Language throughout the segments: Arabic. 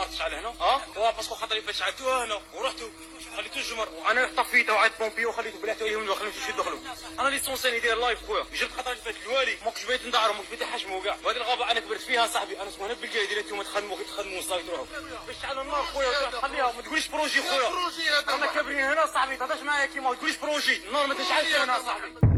النار تشعل هنا. آه؟ هو باسكو خاطر فاش شعلتوها هنا. ورحتوا خليتو الجمر. وأنا طفيته وعاد بومبي وخليته بلعتو عليهم وخليتو يشدوا دخلوا أنا اللي سونسين يدير لايف خويا. جبت خاطر فات الوالي. ماكش بغيت ندعرهم ماكش بغيت نحشموا كاع. وهذه الغابة أنا كبرت فيها صاحبي. أنا سمعنا بالجاي ديال أنتم تخدموا كي تخدموا صافي تروحوا باش تعلوا النار خويا خليها. ما تقوليش بروجي خويا. رانا كابرين هنا صاحبي. تهضرش معايا كيما ما تقوليش بروجي. النار ما تشعلش هنا صاحبي.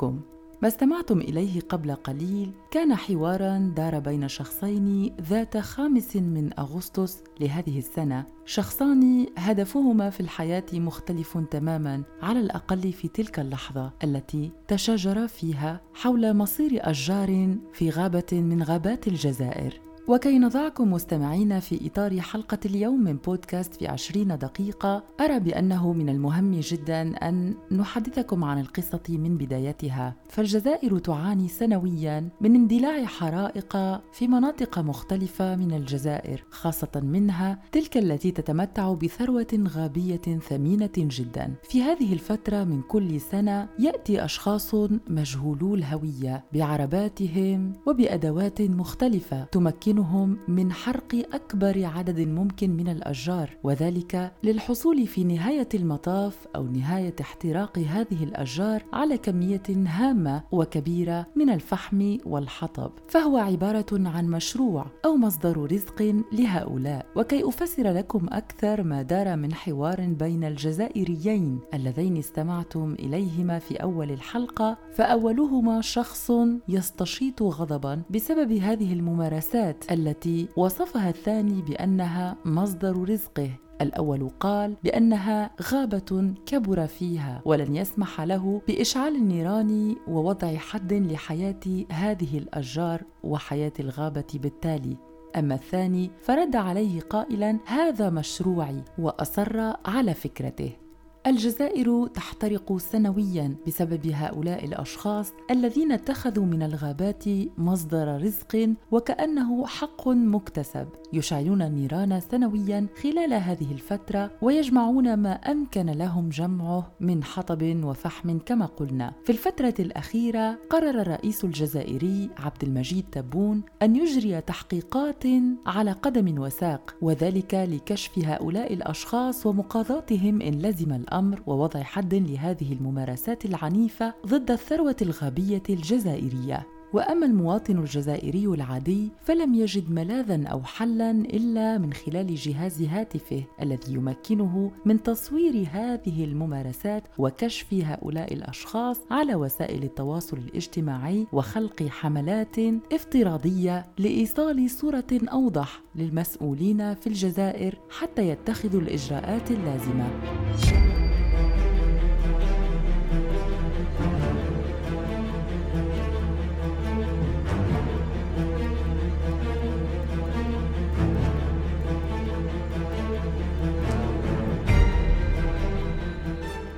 بكم ما استمعتم إليه قبل قليل كان حوارا دار بين شخصين ذات خامس من أغسطس لهذه السنة. شخصان هدفهما في الحياة مختلف تماما على الأقل في تلك اللحظة التي تشاجرا فيها حول مصير أشجار في غابة من غابات الجزائر. وكي نضعكم مستمعين في إطار حلقة اليوم من بودكاست في عشرين دقيقة أرى بأنه من المهم جدا أن نحدثكم عن القصة من بدايتها. فالجزائر تعاني سنويا من اندلاع حرائق في مناطق مختلفة من الجزائر خاصة منها تلك التي تتمتع بثروة غابية ثمينة جدا. في هذه الفترة من كل سنة يأتي أشخاص مجهولو الهوية بعرباتهم وبأدوات مختلفة تمكن يمكنهم من حرق أكبر عدد ممكن من الأشجار وذلك للحصول في نهاية المطاف أو نهاية احتراق هذه الأشجار على كمية هامة وكبيرة من الفحم والحطب. فهو عبارة عن مشروع أو مصدر رزق لهؤلاء. وكي أفسر لكم أكثر ما دار من حوار بين الجزائريين اللذين استمعتم إليهما في أول الحلقة فأولهما شخص يستشيط غضبا بسبب هذه الممارسات التي وصفها الثاني بأنها مصدر رزقه. الأول قال بأنها غابة كبر فيها ولن يسمح له بإشعال النيران ووضع حد لحياة هذه الأشجار وحياة الغابة بالتالي. أما الثاني فرد عليه قائلا هذا مشروعي وأصر على فكرته. الجزائر تحترق سنويا بسبب هؤلاء الأشخاص الذين اتخذوا من الغابات مصدر رزق وكأنه حق مكتسب يشعلون النيران سنويا خلال هذه الفترة ويجمعون ما أمكن لهم جمعه من حطب وفحم كما قلنا. في الفترة الأخيرة قرر الرئيس الجزائري عبد المجيد تبون أن يجري تحقيقات على قدم وساق وذلك لكشف هؤلاء الأشخاص ومقاضاتهم إن لزم الأمر ووضع حد لهذه الممارسات العنيفة ضد الثروة الغابيه الجزائرية. وأما المواطن الجزائري العادي فلم يجد ملاذا أو حلا إلا من خلال جهاز هاتفه الذي يمكنه من تصوير هذه الممارسات وكشف هؤلاء الأشخاص على وسائل التواصل الاجتماعي وخلق حملات افتراضية لإيصال صورة أوضح للمسؤولين في الجزائر حتى يتخذوا الإجراءات اللازمة.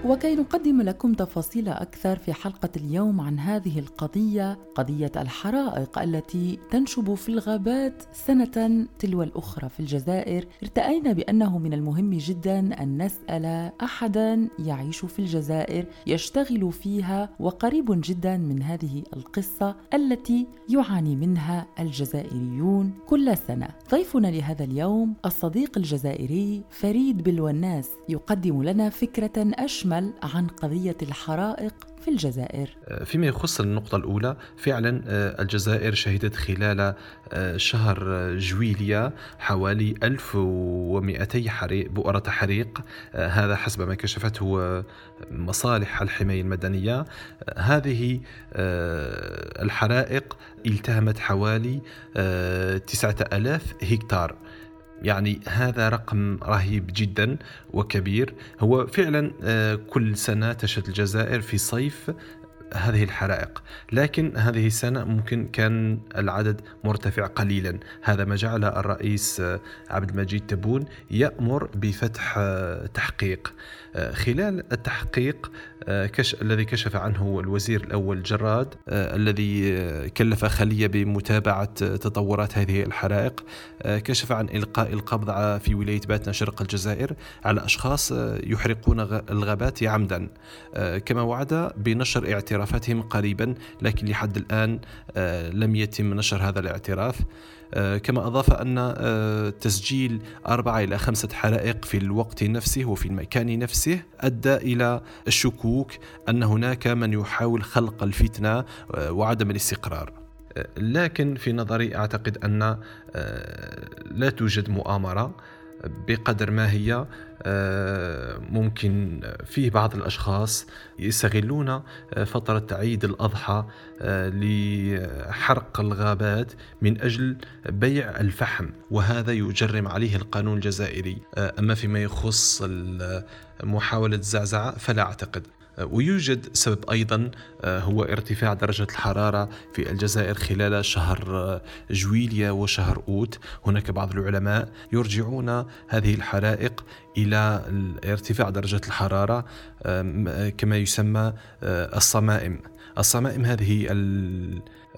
وكي نقدم لكم تفاصيل أكثر في حلقة اليوم عن هذه القضية قضية الحرائق التي تنشب في الغابات سنة تلو الأخرى في الجزائر ارتأينا بأنه من المهم جدا أن نسأل احدا يعيش في الجزائر يشتغل فيها وقريب جدا من هذه القصة التي يعاني منها الجزائريون كل سنة. ضيفنا لهذا اليوم الصديق الجزائري فريد بلوناس يقدم لنا فكرة أشمل عن قضية الحرائق في الجزائر. آه، فيما يخص النقطة الأولى فعلا آه، الجزائر شهدت خلال آه، شهر جويليا حوالي 1200 حريق بؤرة حريق. هذا حسب ما كشفته مصالح الحماية المدنية. هذه الحرائق التهمت حوالي 9000 هكتار. يعني هذا رقم رهيب جدا وكبير. هو فعلا آه، كل سنة تشهد الجزائر في صيف هذه الحرائق. لكن هذه السنة ممكن كان العدد مرتفع قليلا. هذا ما جعل الرئيس آه، عبد المجيد تبون يأمر بفتح آه، تحقيق. خلال التحقيق كش... الذي كشف عنه الوزير الأول جراد الذي كلف خلية بمتابعة تطورات هذه الحرائق كشف عن إلقاء القبض في ولاية باتنا شرق الجزائر على أشخاص يحرقون الغابات عمدا. كما وعد بنشر اعترافاتهم قريبا لكن لحد الآن لم يتم نشر هذا الاعتراف. آه، كما أضاف أن آه، تسجيل أربعة إلى خمسة حرائق في الوقت نفسه وفي المكان نفسه أدى إلى الشكوك أن هناك من يحاول خلق الفتنة آه، وعدم الاستقرار. لكن في نظري أعتقد أن لا توجد مؤامرة. بقدر ما هي آه، ممكن فيه بعض الأشخاص يستغلون آه، فترة عيد الأضحى آه، لحرق الغابات من أجل بيع الفحم وهذا يجرم عليه القانون الجزائري. أما فيما يخص محاولة الزعزعة فلا أعتقد. ويوجد سبب أيضا آه، هو ارتفاع درجة الحرارة في الجزائر خلال شهر آه، جويليا وشهر أوت. هناك بعض العلماء يرجعون هذه الحرائق إلى ارتفاع درجة الحرارة كما يسمى آه، الصمائم. الصمائم هذه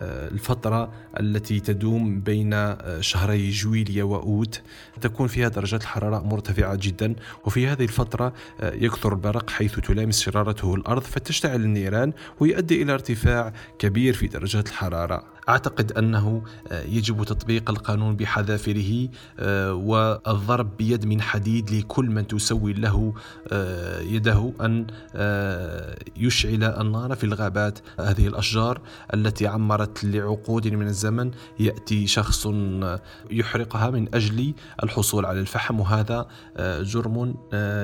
الفترة التي تدوم بين شهري جويليا وأوت تكون فيها درجات الحرارة مرتفعة جدا وفي هذه الفترة يكثر البرق حيث تلامس شرارته الأرض فتشتعل النيران ويؤدي إلى ارتفاع كبير في درجات الحرارة. أعتقد أنه آه، يجب تطبيق القانون بحذافيره آه، والضرب بيد من حديد لكل من تسوي له آه، يده أن يشعل النار في الغابات. هذه الأشجار التي عمرت لعقود من الزمن يأتي شخص يحرقها من أجل الحصول على الفحم وهذا جرم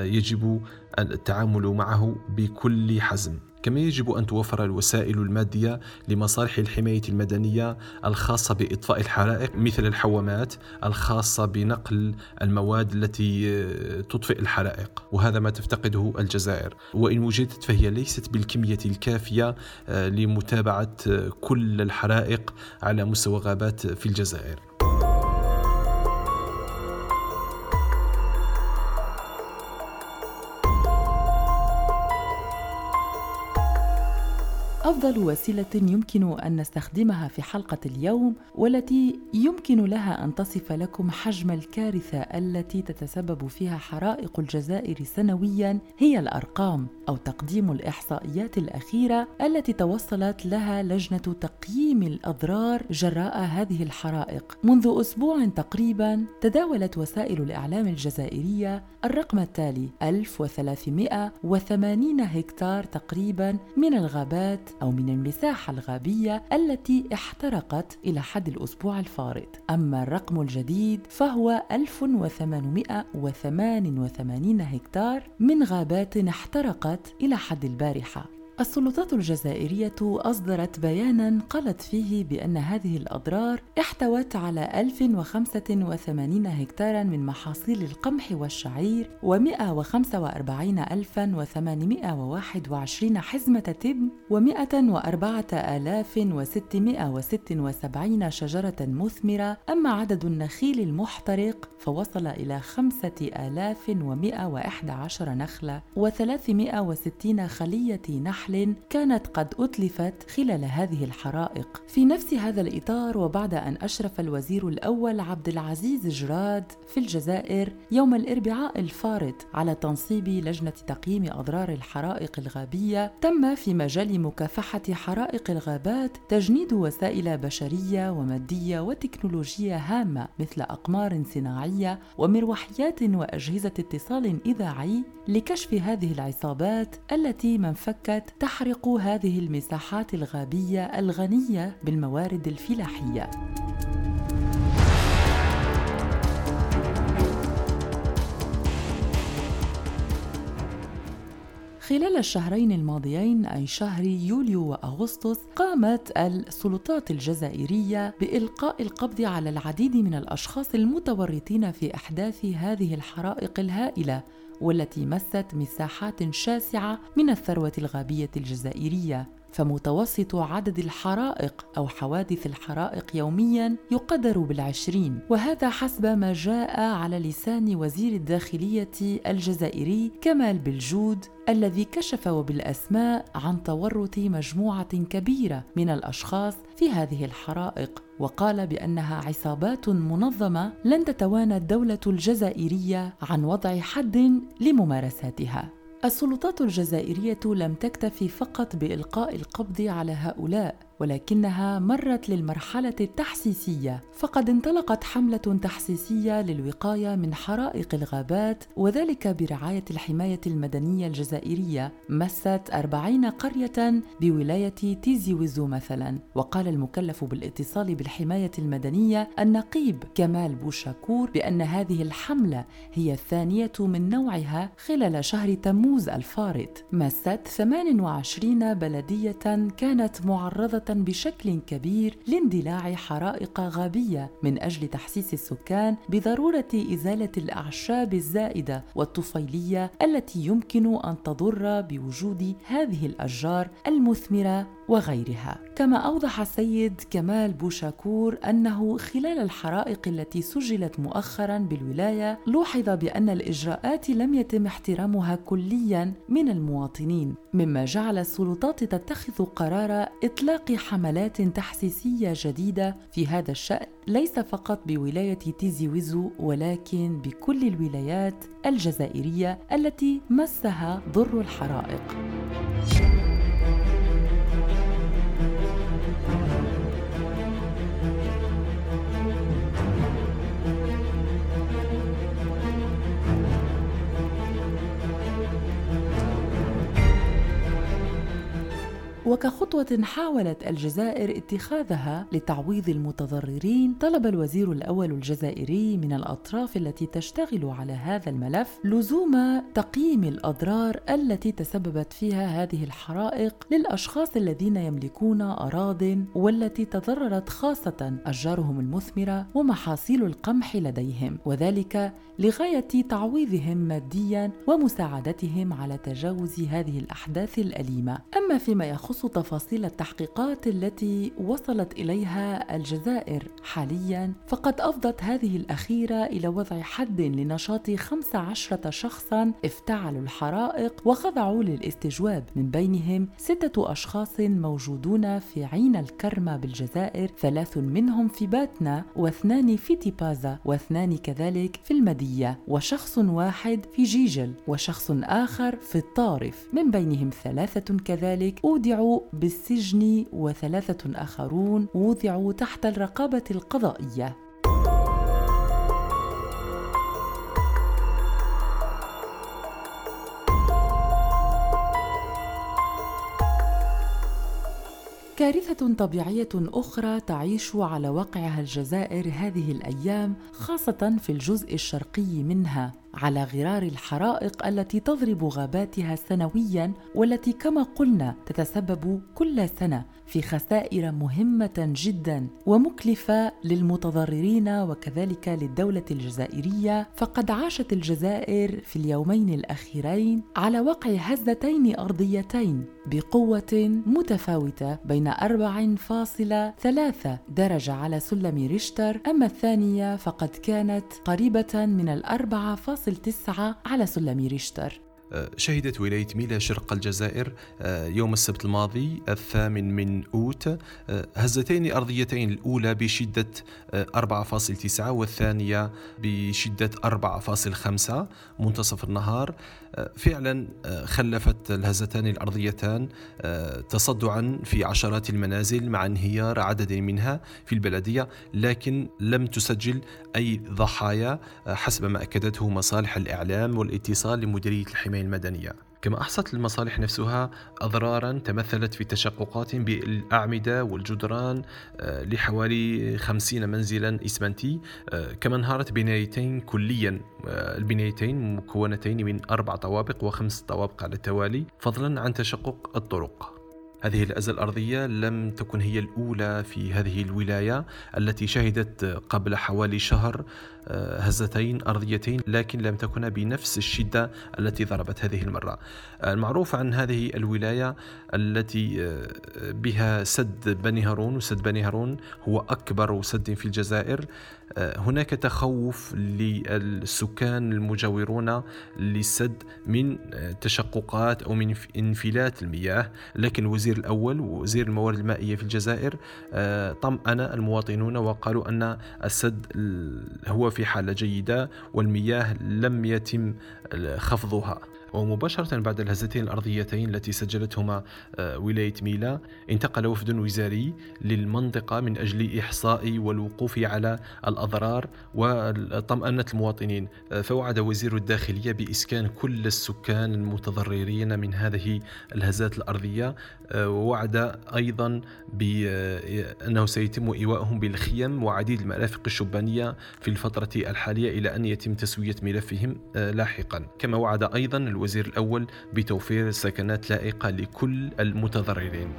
يجب التعامل معه بكل حزم. كما يجب أن توفر الوسائل المادية لمصالح الحماية المدنية الخاصة بإطفاء الحرائق مثل الحوامات الخاصة بنقل المواد التي آه، تطفئ الحرائق وهذا ما تفتقده الجزائر. وإن وجدت فهي ليست بالكمية الكافية آه، لمتابعة آه، كل الحرائق على مستوى غابات في الجزائر. أفضل وسيلة يمكن أن نستخدمها في حلقة اليوم والتي يمكن لها أن تصف لكم حجم الكارثة التي تتسبب فيها حرائق الجزائر سنويا هي الأرقام أو تقديم الإحصائيات الأخيرة التي توصلت لها لجنة تقييم الأضرار جراء هذه الحرائق. منذ أسبوع تقريبا تداولت وسائل الإعلام الجزائرية الرقم التالي 1380 هكتار تقريبا من الغابات أو من المساحة الغابية التي احترقت إلى حد الأسبوع الفارط. أما الرقم الجديد فهو 1888 هكتار من غابات احترقت إلى حد البارحة. السلطات الجزائرية أصدرت بيانا قالت فيه بأن هذه الأضرار احتوت على 1085 هكتارا من محاصيل القمح والشعير و142821 حزمة تبن و104676 شجرة مثمرة. أما عدد النخيل المحترق فوصل إلى 5111 نخلة و360 خلية نحل نحل كانت قد أتلفت خلال هذه الحرائق. في نفس هذا الإطار وبعد أن أشرف الوزير الأول عبد العزيز جراد في الجزائر يوم الأربعاء الفارط على تنصيب لجنة تقييم أضرار الحرائق الغابية، تم في مجال مكافحة حرائق الغابات تجنيد وسائل بشرية ومادية وتكنولوجية هامة مثل أقمار صناعية ومروحيات وأجهزة اتصال إذاعي لكشف هذه العصابات التي من فكت تحرق هذه المساحات الغابية الغنية بالموارد الفلاحية. خلال الشهرين الماضيين أي شهر يوليو وأغسطس قامت السلطات الجزائرية بإلقاء القبض على العديد من الأشخاص المتورطين في إحداث هذه الحرائق الهائلة. والتي مست مساحات شاسعة من الثروة الغابية الجزائرية فمتوسط عدد الحرائق أو حوادث الحرائق يوميا يقدر بالعشرين. وهذا حسب ما جاء على لسان وزير الداخلية الجزائري كمال بالجود الذي كشف وبالأسماء عن تورط مجموعة كبيرة من الأشخاص في هذه الحرائق. وقال بأنها عصابات منظمة لن تتوانى الدولة الجزائرية عن وضع حد لممارساتها. السلطات الجزائرية لم تكتفي فقط بإلقاء القبض على هؤلاء ولكنها مرت للمرحلة التحسيسية فقد انطلقت حملة تحسيسية للوقاية من حرائق الغابات وذلك برعاية الحماية المدنية الجزائرية مست أربعين قرية بولاية تيزي ويزو مثلا. وقال المكلف بالاتصال بالحماية المدنية النقيب كمال بوشاكور بأن هذه الحملة هي الثانية من نوعها خلال شهر تموز الفارط. مست 28 بلدية كانت معرضة بشكل كبير لاندلاع حرائق غابية من أجل تحسيس السكان بضرورة إزالة الأعشاب الزائدة والطفيلية التي يمكن أن تضر بوجود هذه الأشجار المثمرة وغيرها. كما أوضح السيد كمال بوشاكور أنه خلال الحرائق التي سجلت مؤخرا بالولاية لوحظ بأن الإجراءات لم يتم احترامها كليا من المواطنين مما جعل السلطات تتخذ قرار إطلاق حملات تحسيسية جديدة في هذا الشأن. ليس فقط بولاية تيزي ويزو ولكن بكل الولايات الجزائرية التي مسها ضر الحرائق. وكخطوة حاولت الجزائر اتخاذها لتعويض المتضررين طلب الوزير الأول الجزائري من الأطراف التي تشتغل على هذا الملف لزوم تقييم الأضرار التي تسببت فيها هذه الحرائق للأشخاص الذين يملكون أراض والتي تضررت خاصة أشجارهم المثمرة ومحاصيل القمح لديهم وذلك لغاية تعويضهم ماديا ومساعدتهم على تجاوز هذه الأحداث الأليمة. أما فيما يخص يخص تفاصيل التحقيقات التي وصلت إليها الجزائر حاليا. فقد أفضت هذه الأخيرة إلى وضع حد لنشاط 15 شخصا افتعلوا الحرائق وخضعوا للاستجواب. من بينهم ستة أشخاص موجودون في عين الكرمه بالجزائر ثلاث منهم في باتنا واثنان في تيبازا واثنان كذلك في المديه وشخص واحد في جيجل وشخص آخر في الطارف. من بينهم ثلاثة كذلك أودعوا بالسجن وثلاثة آخرون وضعوا تحت الرقابة القضائية. كارثة طبيعية أخرى تعيش على واقعها الجزائر هذه الأيام خاصة في الجزء الشرقي منها. على غرار الحرائق التي تضرب غاباتها سنويا والتي كما قلنا تتسبب كل سنة في خسائر مهمة جدا ومكلفة للمتضررين وكذلك للدولة الجزائرية. فقد عاشت الجزائر في اليومين الأخيرين على وقع هزتين أرضيتين بقوة متفاوتة بين 4.3 درجة على سلم ريشتر. أما الثانية فقد كانت قريبة من الأربعة تسعة على سلم ريشتر. أه، شهدت ولاية ميلا شرق الجزائر أه، يوم السبت الماضي الثامن من أوت. أه، هزتين أرضيتين الأولى بشدة 4.9 والثانية بشدة 4.5 منتصف النهار. فعلا خلفت الهزتان الأرضيتان تصدعا في عشرات المنازل مع انهيار عدد منها في البلدية لكن لم تسجل أي ضحايا حسب ما أكدته مصالح الإعلام والاتصال لمديرية الحماية المدنية. كما أحصت المصالح نفسها أضرارا تمثلت في تشققات بالأعمدة والجدران آه، لحوالي خمسين منزلا إسمنتي آه، كما انهارت بنايتين كليا آه، البنايتين مكونتين من أربع طوابق وخمس طوابق على التوالي فضلا عن تشقق الطرق. هذه الأزمة الأرضية لم تكن هي الأولى في هذه الولاية التي شهدت قبل حوالي شهر هزتين أرضيتين لكن لم تكن بنفس الشدة التي ضربت هذه المرة. المعروف عن هذه الولاية التي بها سد بني هارون وسد بني هارون هو أكبر سد في الجزائر. هناك تخوف للسكان المجاورون للسد من تشققات أو من انفلات المياه. لكن الوزير الأول وزير الموارد المائية في الجزائر طمأن المواطنون وقالوا أن السد هو في حالة جيدة والمياه لم يتم خفضها. ومباشرة بعد الهزتين الأرضيتين التي سجلتهما آه، ولاية ميلا انتقل وفد وزاري للمنطقة من أجل إحصاء والوقوف على الأضرار وطمأنة المواطنين. آه، فوعد وزير الداخلية بإسكان كل السكان المتضررين من هذه الهزات الأرضية. آه، ووعد أيضا بأنه سيتم إيواءهم بالخيم وعديد المرافق الشبانية في الفترة الحالية إلى أن يتم تسوية ملفهم لاحقا. كما وعد أيضا الوزير الأول بتوفير سكنات لائقة لكل المتضررين.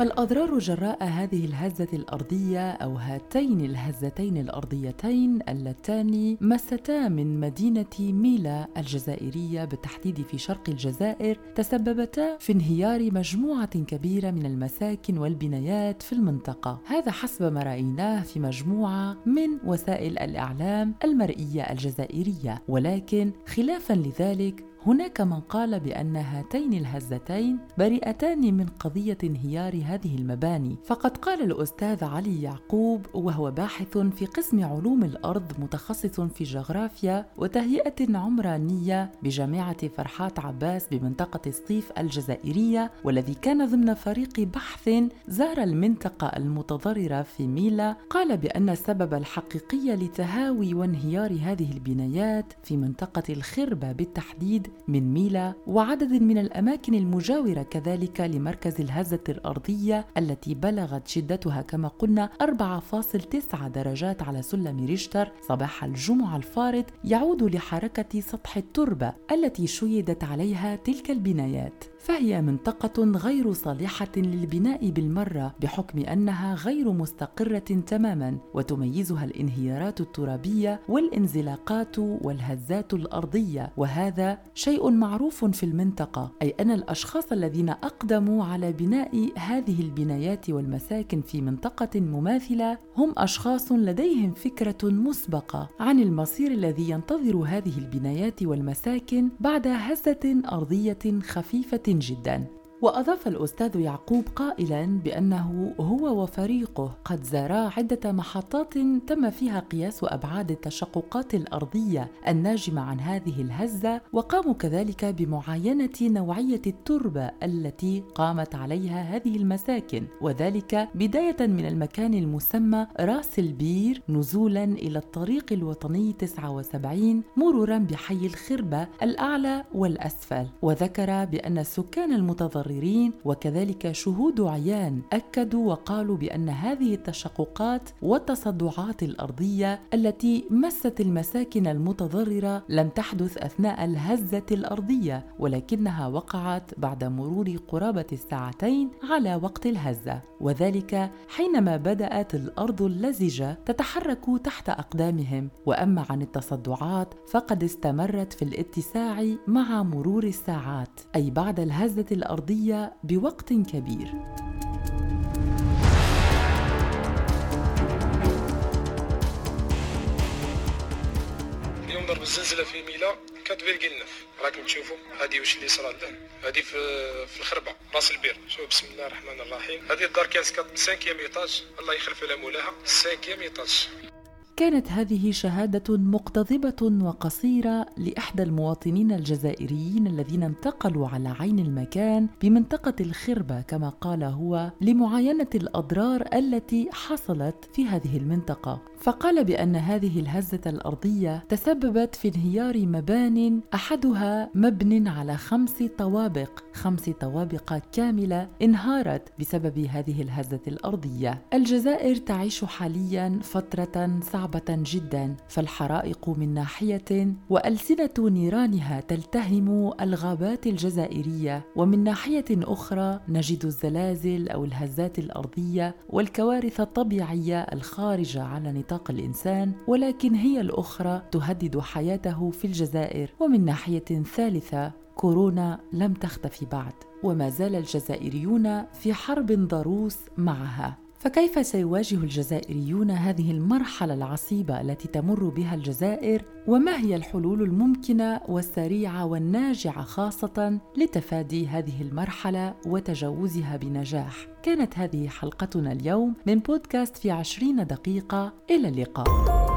الأضرار جراء هذه الهزة الأرضية أو هاتين الهزتين الأرضيتين اللتان مستا من مدينة ميلا الجزائرية بالتحديد في شرق الجزائر تسببتا في انهيار مجموعة كبيرة من المساكن والبنايات في المنطقة. هذا حسب ما رأيناه في مجموعة من وسائل الإعلام المرئية الجزائرية. ولكن خلافا لذلك هناك من قال بأن هاتين الهزتين بريئتان من قضية انهيار هذه المباني. فقد قال الأستاذ علي يعقوب وهو باحث في قسم علوم الأرض متخصص في جغرافيا وتهيئة عمرانية بجامعة فرحات عباس بمنطقة سطيف الجزائرية والذي كان ضمن فريق بحث زار المنطقة المتضررة في ميلا. قال بأن السبب الحقيقي لتهاوي وانهيار هذه البنايات في منطقة الخربة بالتحديد من ميلا وعدد من الأماكن المجاورة كذلك لمركز الهزة الأرضية التي بلغت شدتها كما قلنا 4.9 درجات على سلم ريشتر صباح الجمعة الفارط يعود لحركة سطح التربة التي شيدت عليها تلك البنايات. فهي منطقة غير صالحة للبناء بالمرة بحكم أنها غير مستقرة تماما وتميزها الانهيارات الترابية والانزلاقات والهزات الأرضية وهذا شيء معروف في المنطقة أي أن الأشخاص الذين أقدموا على بناء هذه البنايات والمساكن في منطقة مماثلة هم أشخاص لديهم فكرة مسبقة عن المصير الذي ينتظر هذه البنايات والمساكن بعد هزة أرضية خفيفة جدا. وأضاف الأستاذ يعقوب قائلا بأنه هو وفريقه قد زارا عدة محطات تم فيها قياس أبعاد التشققات الأرضية الناجمة عن هذه الهزة وقاموا كذلك بمعاينة نوعية التربة التي قامت عليها هذه المساكن وذلك بداية من المكان المسمى راس البير نزولا إلى الطريق الوطني 79 مرورا بحي الخربة الأعلى والأسفل. وذكر بأن السكان المتضررين المتضررين وكذلك شهود عيان أكدوا وقالوا بأن هذه التشققات والتصدعات الأرضية التي مست المساكن المتضررة لم تحدث أثناء الهزة الأرضية ولكنها وقعت بعد مرور قرابة الساعتين على وقت الهزة. وذلك حينما بدأت الأرض اللزجة تتحرك تحت أقدامهم. وأما عن التصدعات فقد استمرت في الاتساع مع مرور الساعات أي بعد الهزة الأرضية العربية بوقت كبير. اليوم ضرب الزلزلة في ميلا كانت نف راكم تشوفوا هذه واش اللي صرا هذه في في الخربة راس البير. شوف بسم الله الرحمن الرحيم. هذه الدار كانت 5 ايطاج الله يخلف لها مولاها. 5 ايطاج كانت هذه شهادة مقتضبة وقصيرة لإحدى المواطنين الجزائريين الذين انتقلوا على عين المكان بمنطقة الخربة كما قال هو لمعاينة الأضرار التي حصلت في هذه المنطقة. فقال بأن هذه الهزة الأرضية تسببت في انهيار مبان أحدها مبن على خمس طوابق. خمس طوابق كاملة انهارت بسبب هذه الهزة الأرضية. الجزائر تعيش حاليا فترة صعبة جدا فالحرائق من ناحية وألسنة نيرانها تلتهم الغابات الجزائرية ومن ناحية أخرى نجد الزلازل أو الهزات الأرضية والكوارث الطبيعية الخارجة على نطاق الإنسان ولكن هي الأخرى تهدد حياته في الجزائر. ومن ناحية ثالثة كورونا لم تختفي بعد وما زال الجزائريون في حرب ضروس معها. فكيف سيواجه الجزائريون هذه المرحلة العصيبة التي تمر بها الجزائر؟ وما هي الحلول الممكنة والسريعة والناجعة خاصة لتفادي هذه المرحلة وتجاوزها بنجاح؟ كانت هذه حلقتنا اليوم من بودكاست في عشرين دقيقة. إلى اللقاء.